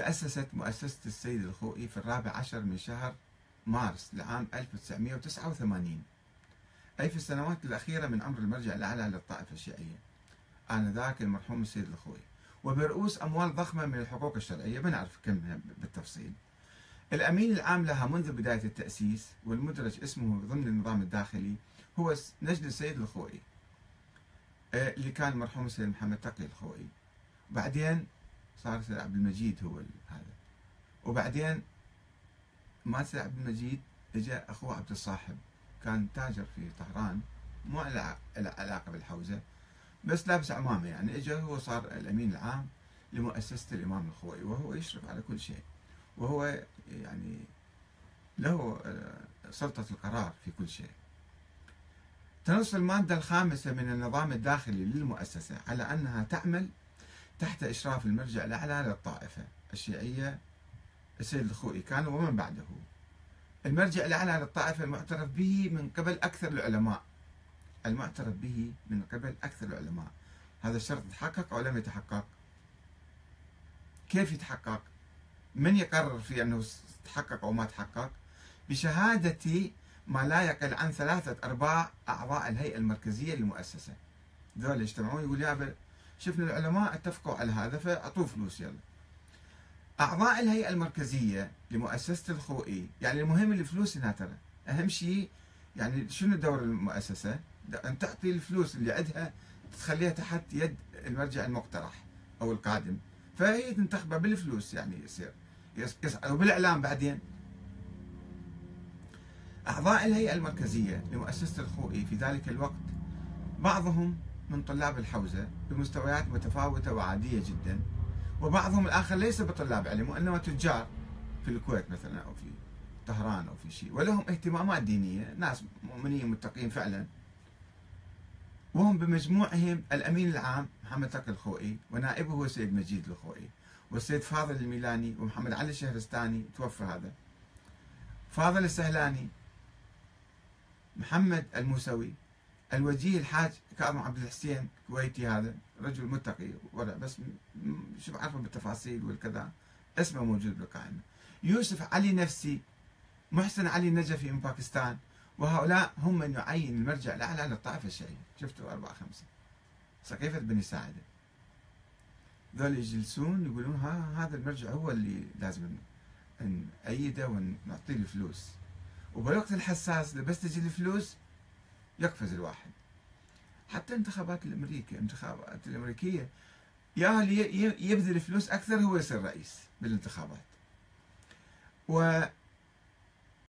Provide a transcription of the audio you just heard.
تأسست مؤسسة السيد الخوئي في الرابع عشر من شهر مارس لعام 1989 أي في السنوات الأخيرة من عمر المرجع الأعلى للطائفة الشيعية. آنذاك المرحوم السيد الخوئي. وبرؤوس أموال ضخمة من الحقوق الشرعية. بنعرف كم بالتفصيل. الأمين العام لها منذ بداية التأسيس والمدرج اسمه ضمن النظام الداخلي هو نجد السيد الخوئي. آه، اللي كان المرحوم السيد محمد تقي الخوئي. بعدين صار السيد عبد المجيد هو هذا. وبعدين ما السيد عبد المجيد اجى أخوه عبد الصاحب كان تاجر في طهران مو له علاقة بالحوزة بس لابس عمامة يعني. اجى هو صار الأمين العام لمؤسسة الإمام الخوئي وهو يشرف على كل شيء. وهو يعني له آه، سلطة القرار في كل شيء. تنص المادة الخامسة من النظام الداخلي للمؤسسة على أنها تعمل تحت إشراف المرجع الأعلى للطائفة الشيعية السيد الخوئي كان ومن بعده. المرجع الأعلى للطائفة المعترف به من قبل أكثر العلماء. المعترف به من قبل أكثر العلماء. هذا الشرط تحقق أو لم يتحقق؟ كيف يتحقق؟ من يقرر في أنه تحقق أو ما تحقق؟ بشهادة ما لا يقل عن ثلاثة أرباع أعضاء الهيئة المركزية للمؤسسة. ذول يجتمعون يقول يا شفنا العلماء اتفقوا على هذا فأعطوه فلوس يلا. أعضاء الهيئة المركزية لمؤسسة الخوئي يعني المهم الفلوس هنا ترى. أهم شيء يعني شنو دور المؤسسة؟ أن تعطي الفلوس اللي عندها تخليها تحت يد المرجع المقترح أو القادم. فهي تنتخبه بالفلوس يعني يصير. وبالإعلام بعدين. أعضاء الهيئة المركزية لمؤسسة الخوئي في ذلك الوقت بعضهم من طلاب الحوزة بمستويات متفاوتة وعادية جدا وبعضهم الآخر ليس بطلاب علم وإنما تجار في الكويت مثلا أو في طهران أو في شيء. ولهم اهتمامات دينية ناس مؤمنين متقين فعلا. وهم بمجموعهم الأمين العام محمد تقي الخوئي ونائبه هو السيد مجيد الخوئي والسيد فاضل الميلاني ومحمد علي الشهرستاني توفى هذا. فاضل السهلاني محمد الموسوي الوجيه الحاج كاظم عبد الحسين كويتي هذا رجل متقي ورع بس شو بعرفه بالتفاصيل والكذا اسمه موجود بالقائمة يوسف علي نفسي محسن علي النجفي من باكستان وهؤلاء هم من يعين المرجع الأعلى للطائفة الشيعية شفتوا أربعة خمسة. سقيفة بني ساعدة ذول يجلسون يقولون ها هذا المرجع هو اللي لازم نأيده ونعطيه الفلوس. وبالوقت الحساس بس تجي الفلوس يقفز الواحد. حتى انتخابات الأمريكا الانتخابات الأمريكية يا اللي يبذل فلوس أكثر هو يصير رئيس بالانتخابات. و